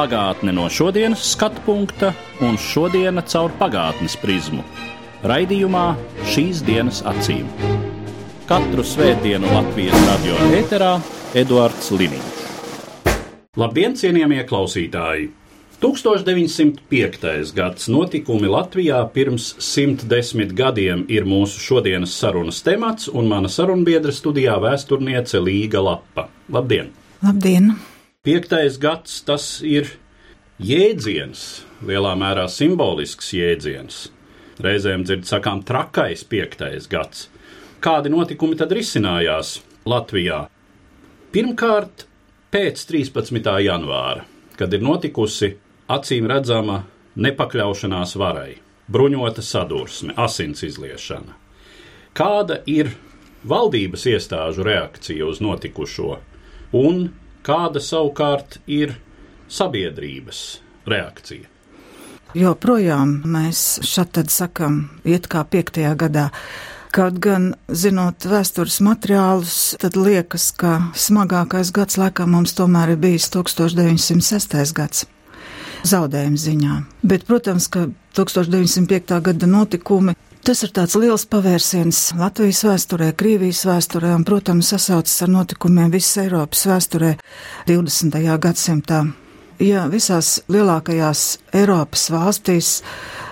Pagātne no šodienas skatu punkta un šodienas caur pagātnes prizmu. Raidījumā šīs dienas acīm. Katru svētdienu Latvijas radio eterā Eduards Liniņš. Labdien, cienījamie klausītāji! 1905. gads notikumi Latvijā pirms 110 gadiem ir mūsu šodienas sarunas temats, un mana sarunbiedra studijā vēsturniece Līga Lapa. Labdien! Labdien! Piektais gads tas ir jēdziens, lielā mērā simbolisks jēdziens. Reizēm dzird sakām trakais piektais gads. Kādi notikumi tad risinājās Latvijā? Pirmkārt, pēc 13. janvāra, kad ir notikusi acīm redzama nepakļaušanās varai, bruņota sadursme, asins izliešana. Kāda ir valdības iestāžu reakcija uz notikušo, un kāda savukārt ir sabiedrības reakcija? Joprojām mēs šādi sakam, iet kā piektajā gadā. Kaut gan, zinot vēstures materiālus, tad liekas, ka smagākais gads laikam mums tomēr ir bijis 1906. gads. Zaudējuma ziņā. Bet, protams, ka 1905. gada notikumi Tas ir tāds liels pavērsiens Latvijas vēsturē, Krievijas vēsturē un, protams, sasaucas ar notikumiem visas Eiropas vēsturē 20. gadsimtā. Ja visās lielākajās Eiropas valstīs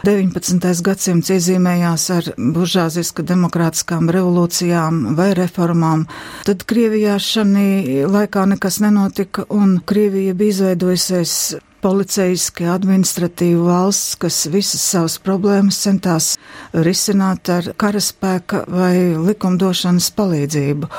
19. gadsimts iezīmējās ar buržāzisku demokrātiskām revolūcijām vai reformām, tad Krievijā šī laikā nekas nenotika un Krievija bija izveidojusies policeiski administratīva valsts, kas visas savas problēmas centās risināt ar karaspēka vai likumdošanas palīdzību.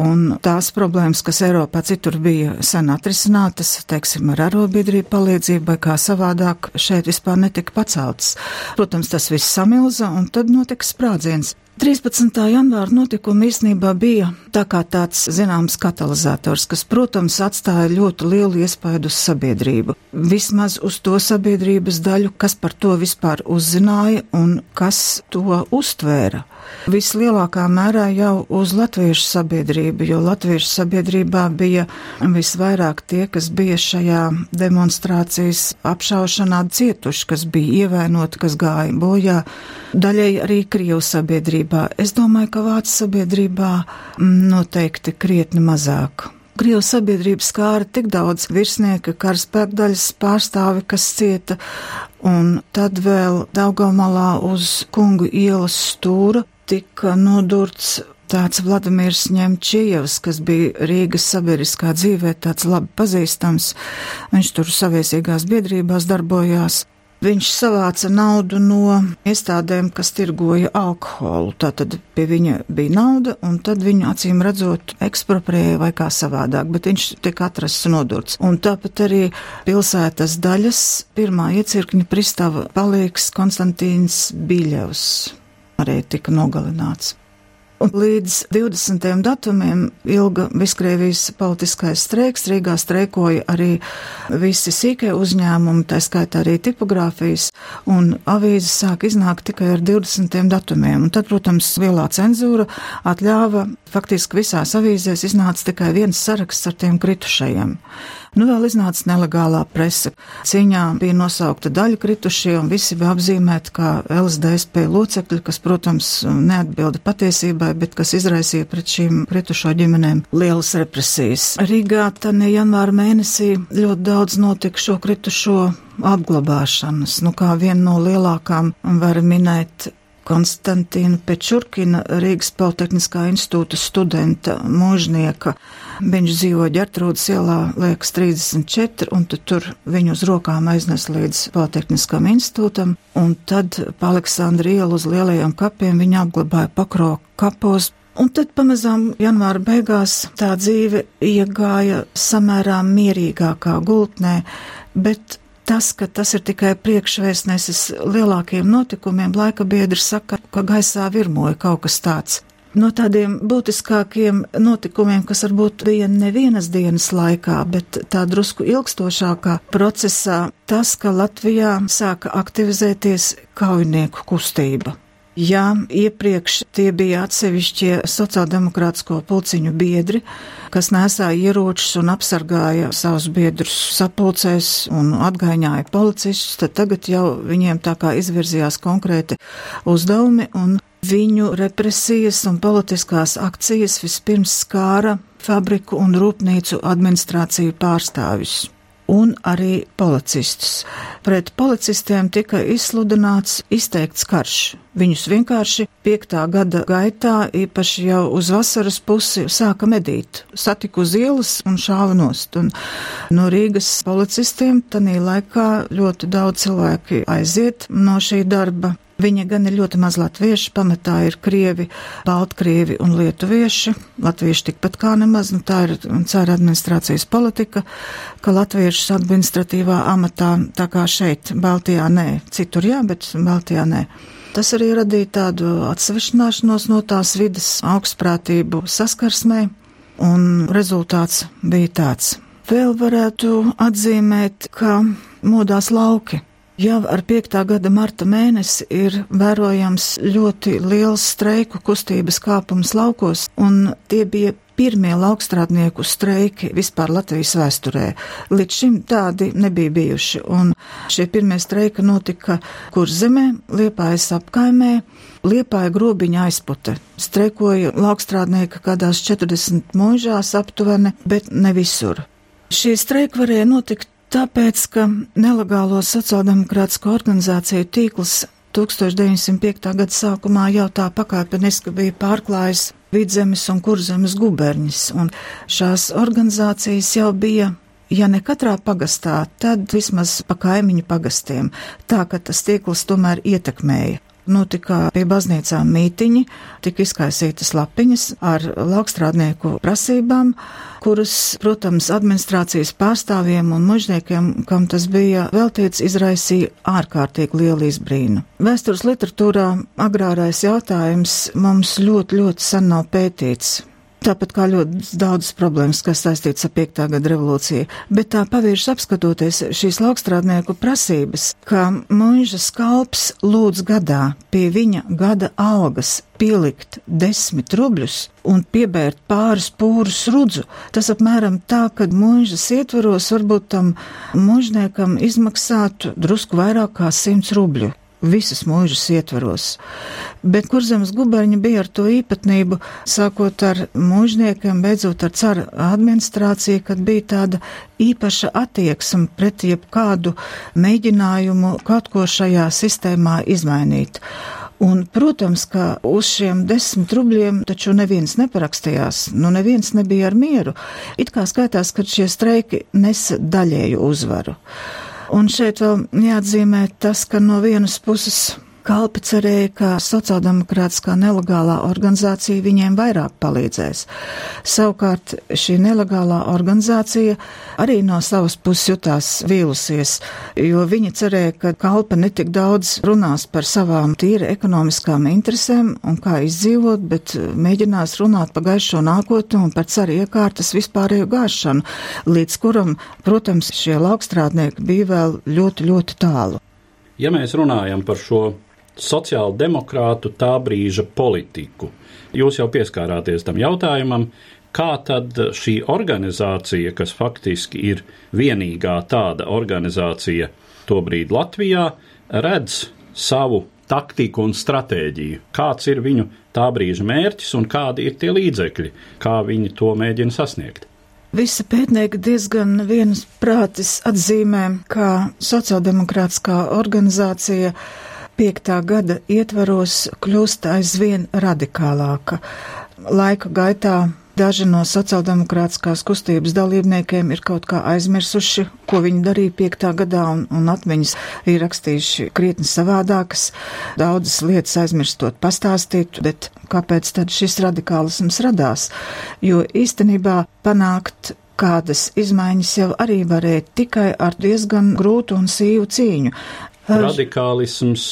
Un tās problēmas, kas Eiropā citur bija sen atrisinātas, teiksim, ar arobiedrību palīdzību vai kā savādāk, šeit vispār netika paceltas. Protams, tas viss samilza un tad notika sprādziens. 13. janvāra notikumi īstenībā bija tā kā tāds zināms katalizators, kas, protams, atstāja ļoti lielu iespaidu uz sabiedrību. Vismaz uz to sabiedrības daļu, kas par to vispār uzzināja un kas to uztvēra. Vislielākā mērā jau uz latviešu sabiedrību, jo latviešu sabiedrībā bija visvairāk tie, kas bija šajā demonstrācijas apšaušanā cietuši, kas bija ievainoti, kas gāja bojā, daļai arī Krievu sabiedrībā. Es domāju, ka Vācu sabiedrībā noteikti krietni mazāk. Krievu sabiedrība skāra tik daudz virsnieka, karaspēkdaļas pārstāvi, kas cieta, un tad vēl Daugamalā uz kungu ielas stūra tika nodurts tāds Vladimirs Ņemčievs, kas bija Rīgas sabiedriskā dzīvē tāds labi pazīstams. Viņš tur saviesīgās biedrībās darbojās. Viņš savāca naudu no iestādēm, kas tirgoja alkoholu. Tātad pie viņa bija nauda, un tad viņu acīm redzot ekspropriēja vai kā savādāk, bet viņš tika atrasts nodurts. Un tāpat arī pilsētas daļas pirmā iecirkņa pristava palīgs Konstantīns Biļevs arī tika nogalināts. Un līdz 20. datumiem ilga Viskrievijas politiskais streiks. Rīgā streikoja arī visi sīkie uzņēmumi, tā skaitā arī tipogrāfijas, un avīzes sāk iznākt tikai ar 20. datumiem. Un tad, protams, lielā cenzūra atļāva, faktiski visās avīzēs iznāca tikai viens saraksts ar tiem kritušajiem. Nu, vēl iznāca nelegālā presa. Cīņā bija nosaukta daļa kritušie, un visi bija apzīmēti kā LSDSP locekļi, kas, protams, neatbilda patiesībai, bet kas izraisīja pret šīm kritušo ģimenēm lielas represijas. Rīgā tani janvāra mēnesī ļoti daudz notika šo kritušo apglabāšanas. Nu, kā viena no lielākām var minēt Konstantīna Pečurkina, Rīgas Politehniskā institūta studenta mūžnieka. Viņš dzīvo ģertrūdas ielā, liekas, 34, un tur viņu uz rokām aiznes līdz Politehniskam institūtam, un tad pa Aleksandra ielu uz lielajiem kapiem viņa apglabāja pakro kapos, Un tad pamazām janvāra beigās tā dzīve iegāja samērā mierīgākā gultnē, bet tas, ka tas ir tikai priekšvēstnesis lielākiem notikumiem, laika biedri saka, ka gaisā virmoja kaut kas tāds. No tādiem būtiskākiem notikumiem, kas varbūt bija nevienas dienas laikā, bet tā drusku ilgstošākā procesā, tas, ka Latvijā sāka aktivizēties kaujinieku kustība. Ja iepriekš tie bija atsevišķie sociāldemokrātisko pulciņu biedri, kas nesāja ieročus un apsargāja savus biedrus sapulcēs un atgaiņāja policistus, tad tagad jau viņiem tā kā izvirzījās konkrēti uzdevumi un viņu represijas un politiskās akcijas vispirms skāra fabriku un rūpnīcu administrāciju pārstāvis un arī policistus. Pret policistiem tika izsludināts izteikts karš. Viņus vienkārši piektā gada gaitā, īpaši jau uz vasaras pusi, sāka medīt. Satika uz ielas un šāva nost. Un no Rīgas policistiem tanī laikā ļoti daudz cilvēki aiziet no šī darba. Viņa gan ir ļoti maz latvieši, pamatā ir krievi, baltkrievi un lietuvieši. Latvieši tikpat kā nemaz, nu tā ir cara administrācijas politika, ka latviešus administratīvā amatā, tā kā šeit, Baltijā nē, citur jā, bet Baltijā nē. Tas arī radīja tādu atsevišķināšanos no tās vidas augstprātību saskarsmē, un rezultāts bija tāds. Vēl varētu atzīmēt, ka modās lauki Jau ar 5. gada marta mēnesi ir vērojams ļoti liels streiku kustības kāpums laukos, un tie bija pirmie laukstrādnieku streiki vispār Latvijas vēsturē. Līdz šim tādi nebija bijuši, un šie pirmie streiki notika Kurzemē, Liepājas apkaimē, Liepāja grobiņa aizpute. Streikoja laukstrādnieki kādās 40 mūžās aptuveni, bet ne visur. Šie streiki varēja notikt Tāpēc, ka nelegālo sociāldemokrātisko organizāciju tīkls 1905. gada sākumā jau tā pakāpeniski bija pārklājis vidzemes un kurzemes guberņas, un šās organizācijas jau bija ja ne katrā pagastā, tad vismaz pa kaimiņu pagastiem, tā ka tas tīkls tomēr ietekmēja notika pie baznīcām mītiņi, tika izkaisītas lapiņas ar laukstrādnieku prasībām, kuras, protams, administrācijas pārstāvjiem un mužniekiem, kam tas bija veltīts, izraisīja ārkārtīgi lielu izbrīnu. Vēstures literatūrā agrārais jautājums mums ļoti, ļoti sen nav pētīts. Tāpat kā ļoti daudzas problēmas, kas saistītas ar 5. gada revolūciju, bet tā pavīrs apskatoties šīs laukstrādnieku prasības, ka mūža skalps lūdz gadā pie viņa gada algas pielikt desmit rubļus un piebērt pāris pūrus rudzu. Tas apmēram tā, ka mūžas ietvaros varbūt tam mūžniekam izmaksātu drusku vairāk kā simts rubļu visas mūžas ietvaros. Bet kurzemes guberņi bija ar to īpatnību, sākot ar mūžniekiem, beidzot ar cara administrāciju, kad bija tāda īpaša attieksme pret jebkādu mēģinājumu kaut ko šajā sistēmā izmainīt. Un, protams, ka uz šiem desmit rubļiem taču neviens neparakstījās, nu neviens nebija ar mieru. It kā skaitās, ka šie streiki nesa daļēju uzvaru. Un šeit vēl jāatzīmē tas, ka no vienas puses Kalpi cerēja, ka sociāldemokrātiskā nelegālā organizācija viņiem vairāk palīdzēs. Savukārt šī nelegālā organizācija arī no savas puses jutās vīlusies, jo viņi cerēja, ka Kalpa netik daudz runās par savām tīri ekonomiskām interesēm un kā izdzīvot, bet mēģinās runāt par gaišo nākotni un par ceru iekārtas vispārējo gāšanu, līdz kuram, protams, šie laukstrādnieki bija vēl ļoti, ļoti tālu. Ja mēs runājam par šo sociāla demokrātu tā brīža politiku. Jūs jau pieskārāties tam jautājumam, kā tad šī organizācija, kas faktiski ir vienīgā tāda organizācija tobrīd Latvijā, redz savu taktiku un stratēģiju, kāds ir viņu tā brīža mērķis un kādi ir tie līdzekļi, kā viņi to mēģina sasniegt. Visi pētnieki diezgan vienas prātis atzīmē, ka sociāldemokrātiskā organizācija 5. gada ietvaros kļūst aizvien radikālāka. Laika gaitā daži no sociāldemokrātiskās kustības dalībniekiem ir kaut kā aizmirsuši, ko viņi darīja 5. gadā, un, un atmiņas ir rakstījuši krietni savādākas, daudzas lietas aizmirstot pastāstīt, bet kāpēc tad šis radikālisms radās? Jo īstenībā panākt kādas izmaiņas jau arī varēja tikai ar diezgan grūtu un sīvu cīņu. Radikālisms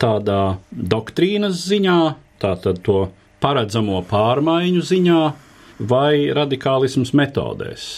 tādā doktrīnas ziņā, tātad to paredzamo pārmaiņu ziņā, vai radikālisms metodēs?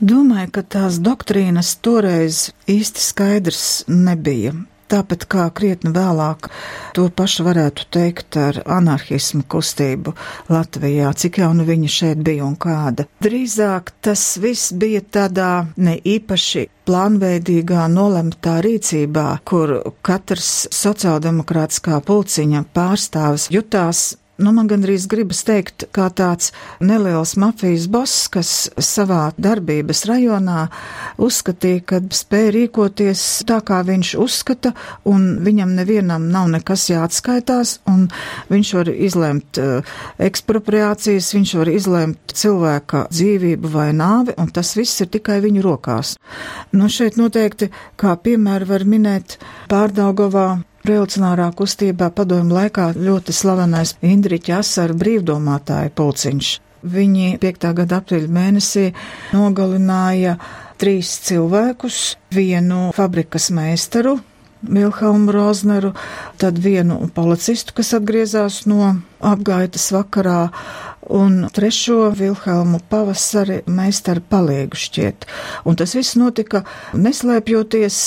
Domāju, ka tās doktrīnas toreiz īsti skaidrs nebija. Tāpat kā krietni vēlāk to pašu varētu teikt ar anarchismu kustību Latvijā, cik jau nu viņa šeit bija un kāda. Drīzāk tas viss bija tādā ne īpaši plānveidīgā nolemtā rīcībā, kur katrs sociāldemokrātiskā pulciņa pārstāvis jutās nu, man gandrīz gribas teikt, kā tāds neliels mafijas boss, kas savā darbības rajonā uzskatīja, ka spēja rīkoties tā, kā viņš uzskata, un viņam nevienam nav nekas jāatskaitās, un viņš var izlemt uh, ekspropriācijas, viņš var izlemt cilvēka dzīvību vai nāvi, un tas viss ir tikai viņu rokās. Nu, šeit noteikti, kā piemēru var minēt Pārdaugovā Revolucionārā kustībā padomu laikā ļoti slavenais Indriķa Asara brīvdomātāja pulciņš. Viņi 5. gada aprīļa mēnesī nogalināja trīs cilvēkus, vienu fabrikas meistaru, Vilhelmu Rozneru, tad vienu policistu, kas atgriezās no apgaitas vakarā, un trešo Vilhelmu pavasari meistaru palīgu šķiet. Un tas viss notika neslēpjoties,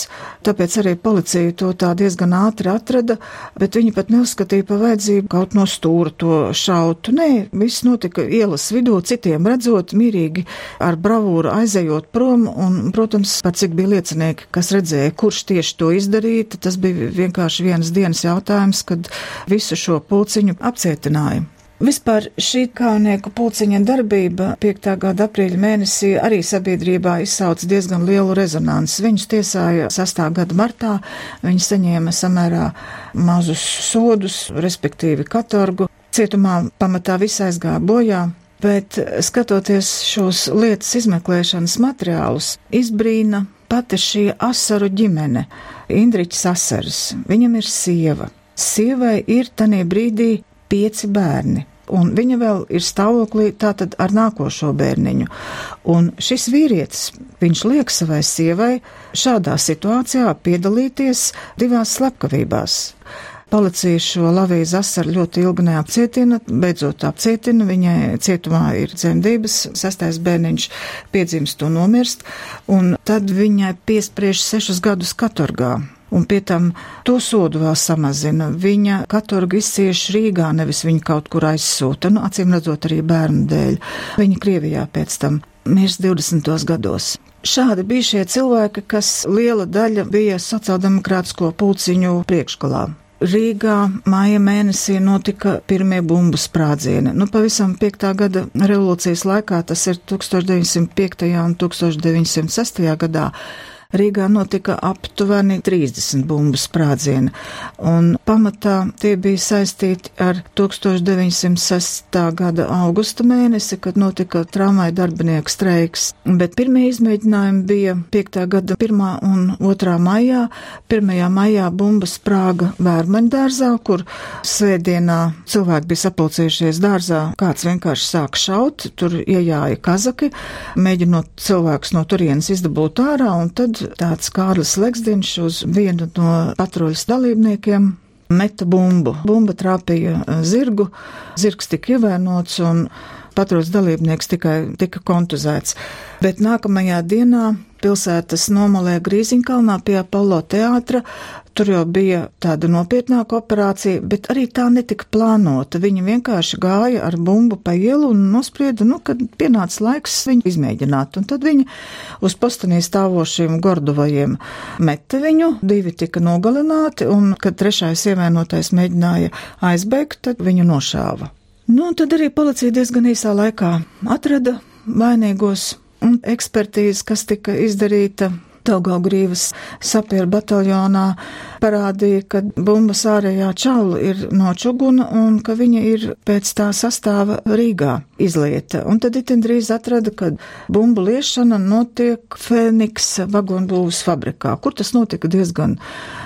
tāpēc arī policija to tā diezgan ātri atrada, bet viņi pat neuzskatīja pa vajadzību kaut no stūra to šautu. Nē, viss notika ielas vidū, citiem redzot, mierīgi ar bravūru aizejot prom, un, protams, pat cik bija liecinieki, kas redzēja, kurš tieši to izdarīja, tas bija vienkārši vienas dienas jautājums, kad visu šo pulciņu apcietināja. Vispār šī kaunieku pulciņa darbība 5. gada aprīļa mēnesī arī sabiedrībā izsauca diezgan lielu rezonanci. Viņus tiesāja 6. gada martā, viņi saņēma samērā mazus sodus, respektīvi katorgu. Cietumā pamatā viss aizgāja bojā, bet skatoties šos lietas izmeklēšanas materiālus, izbrīna pati šī asaru ģimene, Indriķis Asars. Viņam ir sieva. Sievai ir tanī brīdī pieci bērni un viņa vēl ir stāvoklī tātad ar nākošo bērniņu. Un šis vīrietis, viņš liek savai sievai šādā situācijā piedalīties divās slepkavībās. Policija šo Laviju Zasaru ļoti ilgi neapcietina, beidzot apcietina, viņai cietumā ir dzemdības, sastais bērniņš piedzimst un nomirst, un tad viņai piespriež sešus gadus katorgā un pie tam to sodu vēl samazina. Viņa katorga izcieš Rīgā, nevis viņa kaut kur aizsūta, nu, acīm redzot arī bērnu dēļ. Viņa Krievijā pēc tam mirst 20. gados. Šādi bija šie cilvēki, kas liela daļa bija sociāldemokrātisko pulciņu priekšgalā. Rīgā māja mēnesī notika pirmie bumbu sprādzieni. Nu, pavisam 5. gada revolūcijas laikā, tas ir 1905. un 1906. gadā, Rīgā notika aptuveni 30 bumbu sprādzieni, un pamatā tie bija saistīti ar 1906. gada augusta mēnesi, kad notika tramvai darbinieku streiks, bet pirmie izmēģinājumi bija 5. gada 1. un 2. maijā. 1. maijā bumba sprāga Vērmaņdārzā, kur svētdienā cilvēki bija sapulcējušies dārzā, kāds vienkārši sāk šaut, tur iejāja kazaki, mēģinot cilvēkus no turienes izdabūt ārā, un tad tāds Kārlis Leksdiņš uz vienu no patruļas dalībniekiem meta bumbu. Bumba trāpīja eh, zirgu, zirgs tika ievainots un patruļas dalībnieks tikai tika kontuzēts. Bet nākamajā dienā pilsētas nomalē Grīziņkalnā pie Apollo teātra. Tur jau bija tāda nopietnāka operācija, bet arī tā netika plānota. Viņa vienkārši gāja ar bumbu pa ielu un nosprieda, nu, kad pienāca laiks viņu izmēģināt. Un tad viņa uz postenī stāvošiem Gordovajiem meta viņu, divi tika nogalināti, un kad trešais ievainotais mēģināja aizbēgt, tad viņu nošāva. Nu, un tad arī policija diezgan īsā laikā atrada vainīgos un ekspertīze, kas tika izdarīta Daugaugrīvas sapieru bataljonā parādīja, ka bumbas ārējā čaula ir no čuguna un ka viņa ir pēc tā sastāva Rīgā izlieta. Un tad itin drīz atrada, ka bumbu liešana notiek Fēniks vagonbūvas fabrikā, kur tas notika diezgan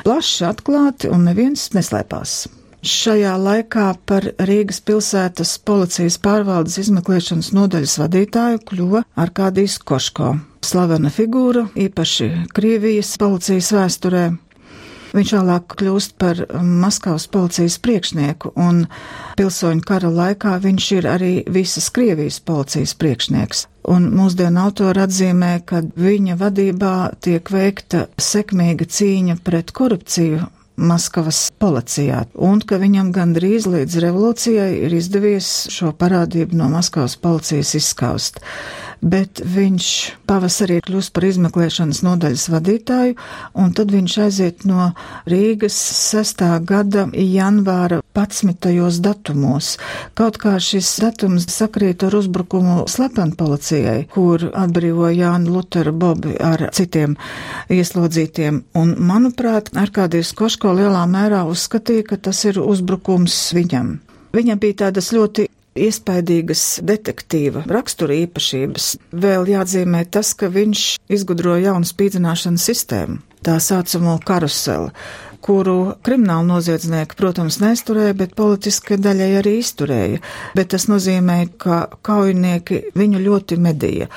plaši atklāti un neviens neslēpās. Šajā laikā par Rīgas pilsētas policijas pārvaldes izmeklēšanas nodaļas vadītāju kļuva Arkādijs Koško. Slavena figūra, īpaši Krievijas policijas vēsturē. Viņš vēlāk kļūst par Maskavas policijas priekšnieku, un pilsoņu kara laikā viņš ir arī visas Krievijas policijas priekšnieks. Un mūsdienu autori atzīmē, ka viņa vadībā tiek veikta sekmīga cīņa pret korupciju Maskavas policijā, un ka viņam gandrīz līdz revolūcijai ir izdevies šo parādību no Maskavas policijas izskaust. Bet viņš pavasarī kļūst par izmeklēšanas nodaļas vadītāju, un tad viņš aiziet no Rīgas 6. gada janvāra 11. datumos. Kaut kā šis datums sakrīt ar uzbrukumu slepen policijai, kur atbrīvo Jānu Luteru Bobi ar citiem ieslodzītiem, un, manuprāt, Arkādijas Koško lielā mērā uzskatīja, ka tas ir uzbrukums viņam. Viņam bija tādas ļoti iespaidīgas detektīva rakstura īpašības. Vēl jāatzīmē tas, ka viņš izgudroja jaunu spīdzināšanas sistēmu, tā saucamo karuseli kuru krimināli noziedznieki, protams, neizturēja, bet politiski daļai arī izturēja. Bet tas nozīmē, ka kaujinieki viņu ļoti medīja.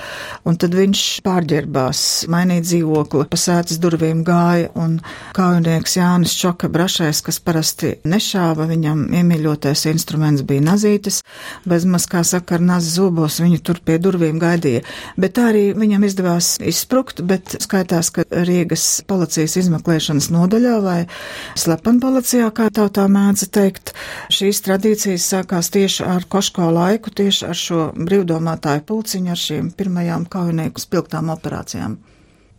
Un tad viņš pārģērbās, mainīja dzīvokli, pa sētas durvīm gāja, un kaujinieks Jānis Čoka Brašais, kas parasti nešāva, viņam iemīļotais instruments bija nazītes, bez maz, kā saka, ar nazi zobos viņu tur pie durvīm gaidīja. Bet tā arī viņam izdevās izsprukt, bet skaitās, ka Rīgas policijas izmeklēšanas nodaļā vai slepenpolicijā, kā tautā mēdza teikt. Šīs tradīcijas sākās tieši ar Koško laiku, tieši ar šo brīvdomātāju pulciņu, ar šīm pirmajām kaujinieku spilgtām operācijām.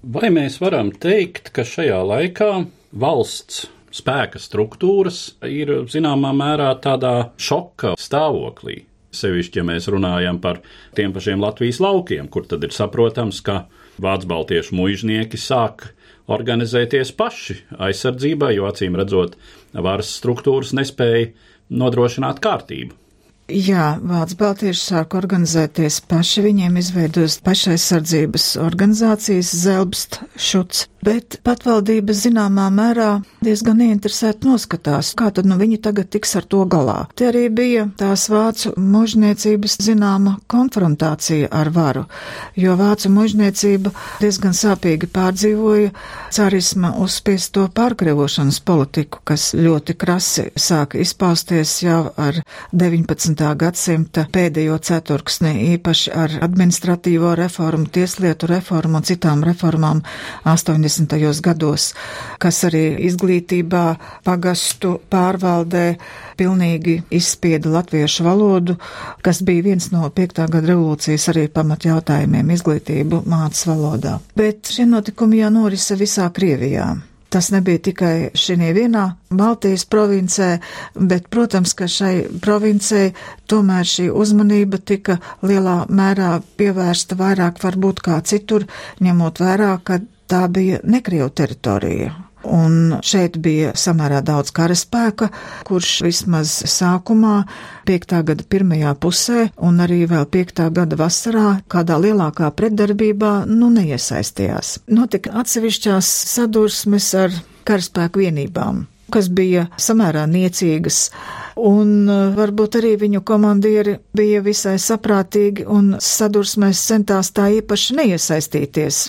Vai mēs varam teikt, ka šajā laikā valsts spēka struktūras ir zināmā mērā tādā šoka stāvoklī? Sevišķi, ja mēs runājam par tiem pašiem Latvijas laukiem, kur tad ir saprotams, ka Vācu baltiešu muiznieki sāk organizēties paši aizsardzībai, jo acīm redzot, varas struktūras nespēja nodrošināt kārtību. Jā, Vācu baltieši sāk organizēties paši, viņiem izveidos pašaizsardzības organizācijas Zelbst šuts, bet patvaldība zināmā mērā diezgan ieinteresēti noskatās, kā tad nu viņi tagad tiks ar to galā. Te arī bija tās vācu mužniecības zināma konfrontācija ar varu, jo vācu mužniecība diezgan sāpīgi pārdzīvoja carisma uzspiesto pārkrevošanas politiku, kas ļoti krasi sāka izpausties jau ar 19 gadsimta pēdējo ceturksni, īpaši ar administratīvo reformu, tieslietu reformu un citām reformām 80. Gados, kas arī izglītībā, pagastu pārvaldē pilnīgi izspieda latviešu valodu, kas bija viens no 5. gada revolūcijas arī pamatjautājumiem izglītību mācas valodā. Bet šie notikumi jau norisa visā Krievijā. Tas nebija tikai šī vienā Baltijas provincē, bet, protams, ka šai provincei tomēr šī uzmanība tika lielā mērā pievērsta vairāk varbūt kā citur, ņemot vērā, ka tā bija Nekrievu teritorija. Un šeit bija samērā daudz karaspēka, kurš vismaz sākumā, 5. gada pirmajā pusē un arī vēl 5. gada vasarā, kādā lielākā pretdarbībā, nu neiesaistījās. Notika atsevišķās sadursmes ar karaspēku vienībām kas bija samērā niecīgas, un uh, varbūt arī viņu komandieri bija visai saprātīgi un sadursmēs centās tā īpaši neiesaistīties.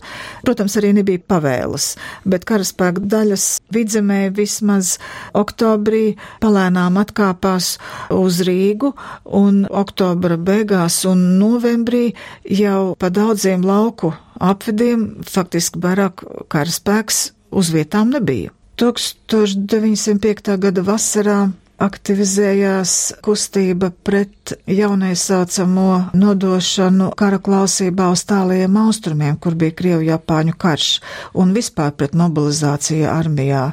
Protams, arī nebija pavēles, bet karaspēka daļas vidzemē vismaz oktobrī palēnām atkāpās uz Rīgu, un oktobra beigās un novembrī jau pa daudziem lauku apvidiem faktiski vairāk karaspēks uz vietām nebija. 1905. gada vasarā aktivizējās kustība pret jauniesācamo nodošanu kara klausībā uz tālajiem austrumiem, kur bija Krievu Japāņu karš, un vispār pret mobilizāciju armijā.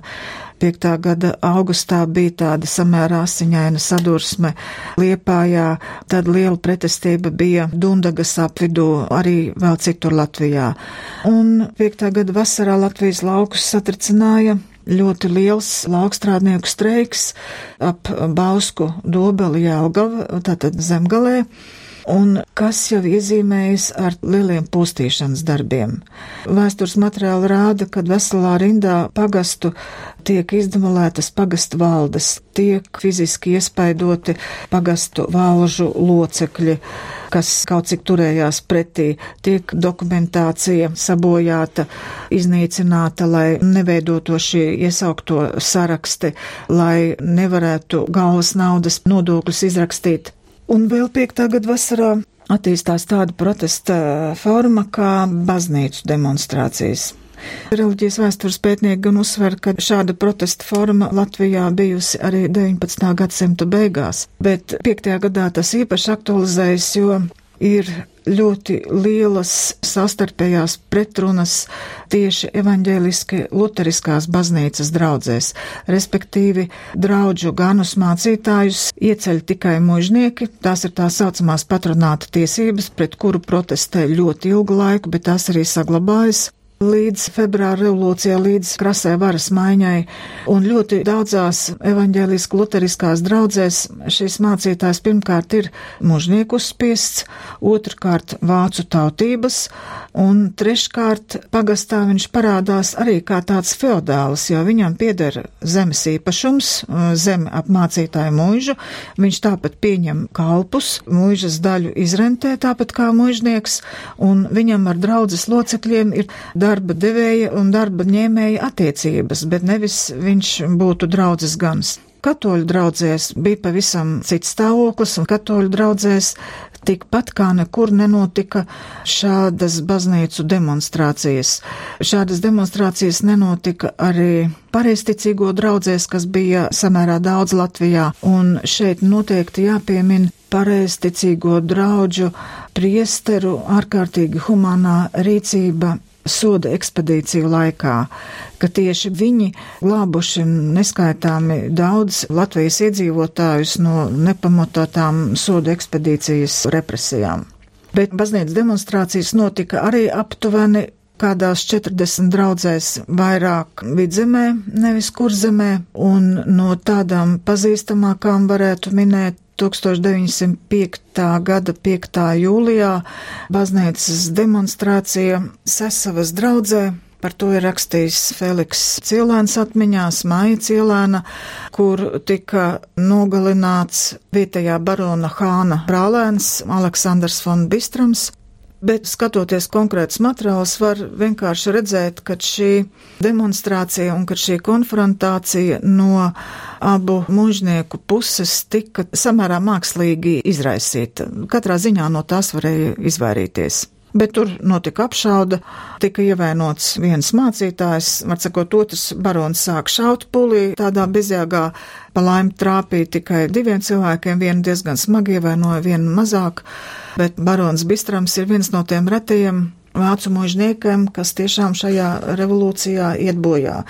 5. gada augustā bija tāda samērā asiņaina sadursme Liepājā, tad liela pretestība bija Dundagas apvidū, arī vēl citur Latvijā. Un 5. gada vasarā Latvijas laukus satricināja ļoti liels laukstrādnieku streiks ap Bausku dobeli Jelgava, tātad zemgalē. Un kas jau iezīmējas ar lieliem postīšanas darbiem. Vēstures materiāli rāda, ka veselā rindā pagastu tiek izdemolētas pagastu valdes, tiek fiziski iespaidoti pagastu valžu locekļi, kas kaut cik turējās pretī, tiek dokumentācija sabojāta, iznīcināta, lai neveidoto šie iesaukto saraksti, lai nevarētu galvas naudas nodokļus izrakstīt Un vēl piektā gada vasarā attīstās tāda protesta forma kā baznīcu demonstrācijas. Reliģijas vēstures pētnieki gan uzsver, ka šāda protesta forma Latvijā bijusi arī 19. gadsimta beigās, bet 5. gadā tas īpaši aktualizējas, jo ir ļoti lielas sastarpējās pretrunas tieši evaņģēliski luteriskās baznīcas draudzēs, respektīvi draudžu ganus mācītājus ieceļ tikai mužnieki, tās ir tā saucamās patronāta tiesības, pret kuru protestē ļoti ilgu laiku, bet tās arī saglabājas līdz februāra revolūcijā, līdz krasē varas maiņai, un ļoti daudzās evaņģēliski luteriskās draudzēs šis mācītājs pirmkārt ir mužnieku spiests, otrkārt vācu tautības, un treškārt pagastā viņš parādās arī kā tāds feodāls, jo viņam pieder zemes īpašums, zeme ap mācītāju mūžu, viņš tāpat pieņem kalpus, mūžas daļu izrentē tāpat kā mužnieks, un viņam ar draudzes locekļiem ir darba devēja un darba ņēmēja attiecības, bet nevis viņš būtu draudzes gans. Katoļu draudzēs bija pavisam cits stāvoklis, un katoļu draudzēs tikpat kā nekur nenotika šādas baznīcu demonstrācijas. Šādas demonstrācijas nenotika arī pareisticīgo draudzēs, kas bija samērā daudz Latvijā, un šeit noteikti jāpiemina pareisticīgo draudžu priesteru ārkārtīgi humanā rīcība soda ekspedīciju laikā, ka tieši viņi glābuši neskaitāmi daudz Latvijas iedzīvotājus no nepamatotām soda ekspedīcijas represijām. Bet baznīcas demonstrācijas notika arī aptuveni kādās 40 draudzēs vairāk vidzemē, nevis kurzemē, un no tādām pazīstamākām varētu minēt 1905. gada 5. jūlijā baznīcas demonstrācija Sesavas draudzē. Par to ir rakstījis Feliks Cilēns atmiņās, Māja Cilēna, kur tika nogalināts vietējā barona Hāna brālēns Aleksandrs von Bistrams, Bet skatoties konkrētus materiālus, var vienkārši redzēt, ka šī demonstrācija un šī konfrontācija no abu mužnieku puses tika samērā mākslīgi izraisīta. Katrā ziņā no tās varēja izvairīties. Bet tur notika apšauda, tika ievainots viens mācītājs, var sakot, otrs barons sāk šaut pulī, tādā bezjāgā pa laimi trāpīja tikai diviem cilvēkiem, vienu diezgan smagi ievainoja, vienu mazāk, bet barons Bistrams ir viens no tiem retajiem vācu mužniekiem, kas tiešām šajā revolūcijā iet bojā.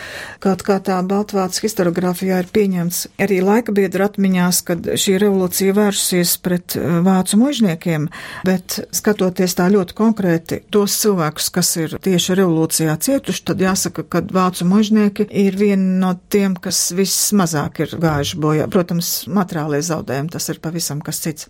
Kaut kā tā Baltvācu historiografijā ir pieņemts arī laika biedra atmiņās, kad šī revolūcija vērsusies pret eh, vācu mužniekiem, bet skatoties tā ļoti konkrēti tos cilvēkus, kas ir tieši revolūcijā cietuši, tad jāsaka, ka vācu mužnieki ir vieni no tiem, kas vismazāk ir gājuši bojā. Protams, materiālie zaudējumi tas ir pavisam kas cits.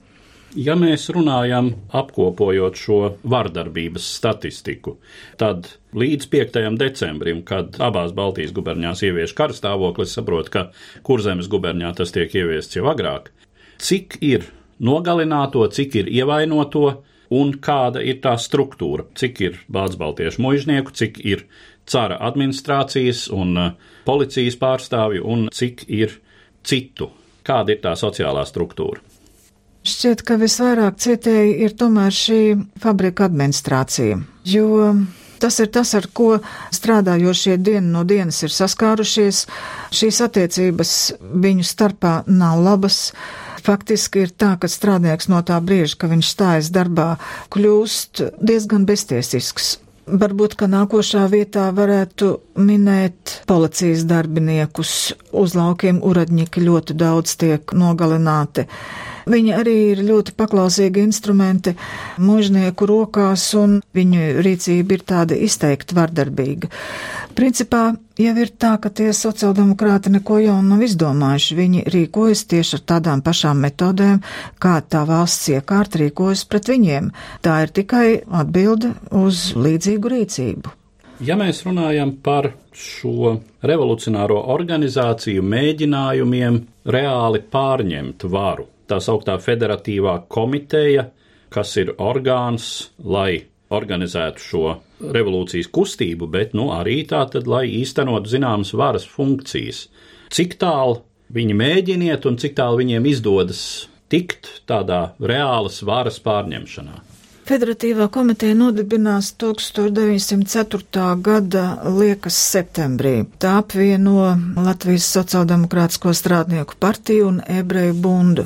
Ja mēs runājam apkopojot šo vardarbības statistiku, tad līdz 5. decembrim, kad abās Baltijas guberņās ievieš karstāvoklis, saprot, ka kurzemes guberņā tas tiek ieviests jau agrāk, cik ir nogalināto, cik ir ievainoto un kāda ir tā struktūra, cik ir Bācis Baltiešu mužnieku, cik ir cara administrācijas un uh, policijas pārstāvju un cik ir citu. Kāda ir tā sociālā struktūra? Šķiet, ka visvairāk cietēji ir tomēr šī fabrika administrācija, jo Tas ir tas, ar ko strādājošie dienu no dienas ir saskārušies. Šīs attiecības viņu starpā nav labas. Faktiski ir tā, ka strādnieks no tā brīža, kad viņš stājas darbā, kļūst diezgan beztiesisks. Varbūt, ka nākošā vietā varētu minēt policijas darbiniekus. Uz laukiem uradņiki ļoti daudz tiek nogalināti. Viņi arī ir ļoti paklausīgi instrumenti mužnieku rokās, un viņu rīcība ir tāda izteikti vardarbīga. Principā jau ir tā, ka tie sociāldemokrāti neko jaunu nav izdomājuši. Viņi rīkojas tieši ar tādām pašām metodēm, kā tā valsts iekārta rīkojas pret viņiem. Tā ir tikai atbilde uz līdzīgu rīcību. Ja mēs runājam par šo revolucionāro organizāciju mēģinājumiem reāli pārņemt varu, tā sauktā federatīvā komiteja, kas ir orgāns, lai organizētu šo revolūcijas kustību, bet nu, arī tā, tad, lai īstenotu zināmas varas funkcijas. Cik tālu viņi mēģiniet un cik tālu viņiem izdodas tikt tādā reālas varas pārņemšanā? Federatīvā komiteja nodibinās 1904. gada liekas septembrī. Tā apvieno Latvijas sociāldemokrātisko strādnieku partiju un ebreju bundu.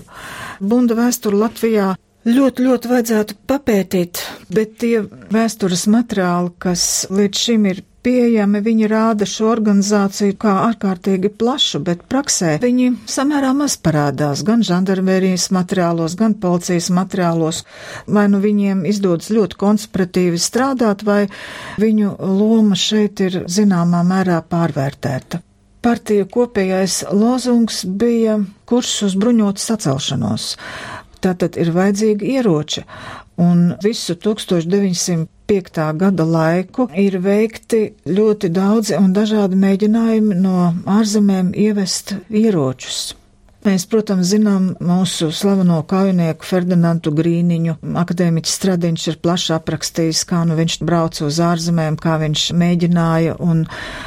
Bunda vēsturi Latvijā Ļoti, ļoti vajadzētu papētīt, bet tie vēstures materiāli, kas līdz šim ir pieejami, viņi rāda šo organizāciju kā ārkārtīgi plašu, bet praksē viņi samērā maz parādās gan žandarmērijas materiālos, gan policijas materiālos, vai nu viņiem izdodas ļoti konspiratīvi strādāt, vai viņu loma šeit ir zināmā mērā pārvērtēta. Partija kopējais lozungs bija kurs uz bruņotu sacelšanos. Tātad ir vajadzīgi ieroči, un visu 1905. gada laiku ir veikti ļoti daudzi un dažādi mēģinājumi no ārzemēm ievest ieročus. Mēs, protams, zinām mūsu slaveno kaujinieku Ferdinandu Grīniņu. Akadēmiķis Stradiņš ir plaši aprakstījis, kā nu viņš brauca uz ārzemēm, kā viņš mēģināja un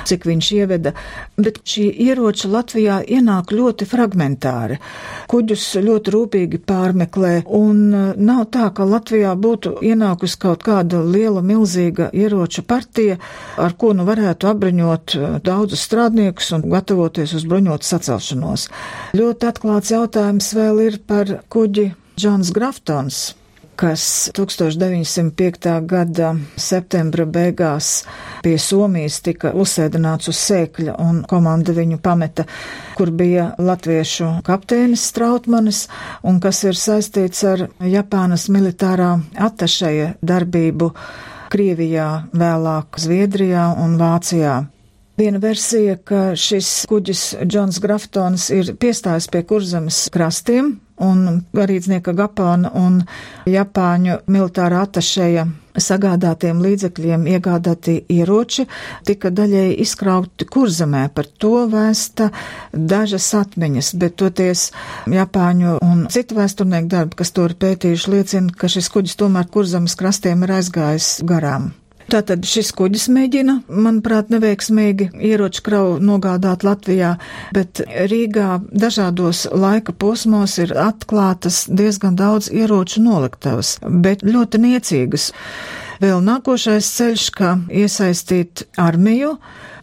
cik viņš ieveda. Bet šī ieroča Latvijā ienāk ļoti fragmentāri. Kuģus ļoti rūpīgi pārmeklē, un uh, nav tā, ka Latvijā būtu ienākusi kaut kāda liela, milzīga ieroča partija, ar ko nu varētu apbruņot uh, daudzus strādniekus un gatavoties uz bruņotu sacelšanos. Ļoti atklāts jautājums vēl ir par kuģi Džons Graftons kas 1905. gada septembra beigās pie Somijas tika uzsēdināts uz sēkļa un komanda viņu pameta, kur bija latviešu kapteinis Strautmanis un kas ir saistīts ar Japānas militārā atašeja darbību Krievijā, vēlāk Zviedrijā un Vācijā. Viena versija, ka šis kuģis Džons Graftons ir piestājis pie kurzemes krastiem un garīdznieka Gapāna un Japāņu militārā atašēja sagādātiem līdzekļiem iegādāti ieroči tika daļēji izkrauti kurzemē. Par to vēsta dažas atmiņas, bet toties Japāņu un citu vēsturnieku darbi, kas to ir pētījuši, liecina, ka šis kuģis tomēr kurzemes krastiem ir aizgājis garām. Tātad šis kuģis mēģina, manuprāt, neveiksmīgi ieroču kravu nogādāt Latvijā, bet Rīgā dažādos laika posmos ir atklātas diezgan daudz ieroču noliktavas, bet ļoti niecīgas. Vēl nākošais ceļš, kā iesaistīt armiju,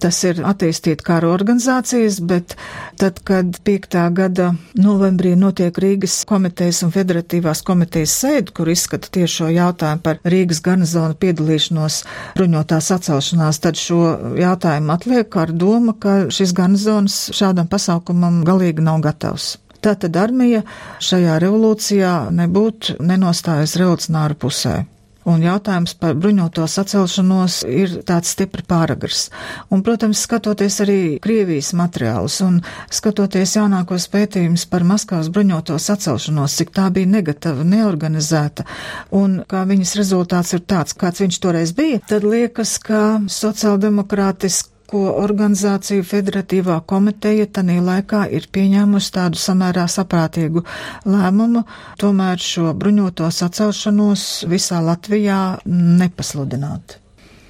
tas ir attīstīt kara organizācijas, bet tad, kad 5. gada novembrī notiek Rīgas komitejas un federatīvās komitejas sēde, kur izskata tieši šo jautājumu par Rīgas garnizonu piedalīšanos bruņotās atcelšanās, tad šo jautājumu atliek ar domu, ka šis garnizons šādam pasaukumam galīgi nav gatavs. Tātad armija šajā revolūcijā nebūtu nenostājas revolucionāru pusē. Un jautājums par bruņoto sacelšanos ir tāds stipri pāragrs. Un, protams, skatoties arī Krievijas materiālus un skatoties jaunākos pētījumus par Maskavas bruņoto sacelšanos, cik tā bija negatava, neorganizēta, un kā viņas rezultāts ir tāds, kāds viņš toreiz bija, tad liekas, ka sociāldemokrātiski ko organizāciju federatīvā komiteja tanī laikā ir pieņēmusi tādu samērā saprātīgu lēmumu, tomēr šo bruņoto sacelšanos visā Latvijā nepasludināt.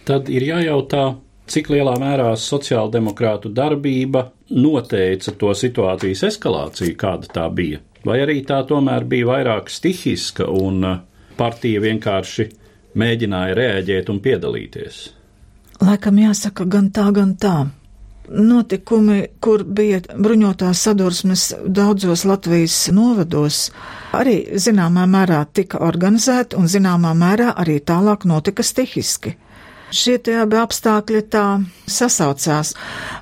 Tad ir jājautā, cik lielā mērā sociāldemokrātu darbība noteica to situācijas eskalāciju, kāda tā bija. Vai arī tā tomēr bija vairāk stihiska un partija vienkārši mēģināja rēģēt un piedalīties? Laikam jāsaka gan tā, gan tā. Notikumi, kur bija bruņotās sadursmes daudzos Latvijas novados, arī zināmā mērā tika organizēti un zināmā mērā arī tālāk notika stihiski. Šie abi apstākļi tā sasaucās.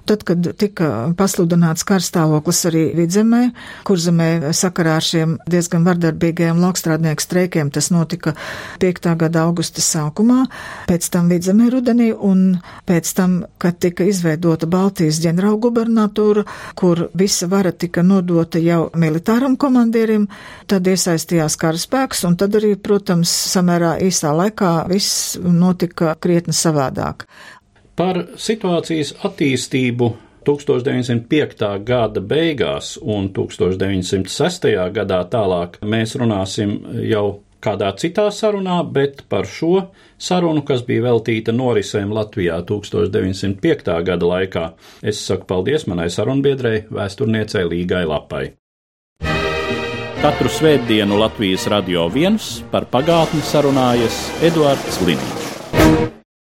Tad, kad tika pasludināts karstāvoklis arī vidzemē, kurzemē sakarā ar šiem diezgan vardarbīgajiem laukstrādnieku streikiem, tas notika 5. gada augusta sākumā, pēc tam vidzemē rudenī un pēc tam, kad tika izveidota Baltijas ģenerālgubernatūra, kur visa vara tika nodota jau militāram komandierim, tad iesaistījās karaspēks un tad arī, protams, samērā īsā laikā viss notika krietni savādāk. Par situācijas attīstību 1905. gada beigās un 1906. gadā tālāk mēs runāsim jau kādā citā sarunā, bet par šo sarunu, kas bija veltīta norisēm Latvijā 1905. gada laikā, es saku paldies manai sarunbiedrei, vēsturniecei Līgai Lapai. Katru svētdienu Latvijas radio viens par pagātni sarunājas Eduards Liniņš.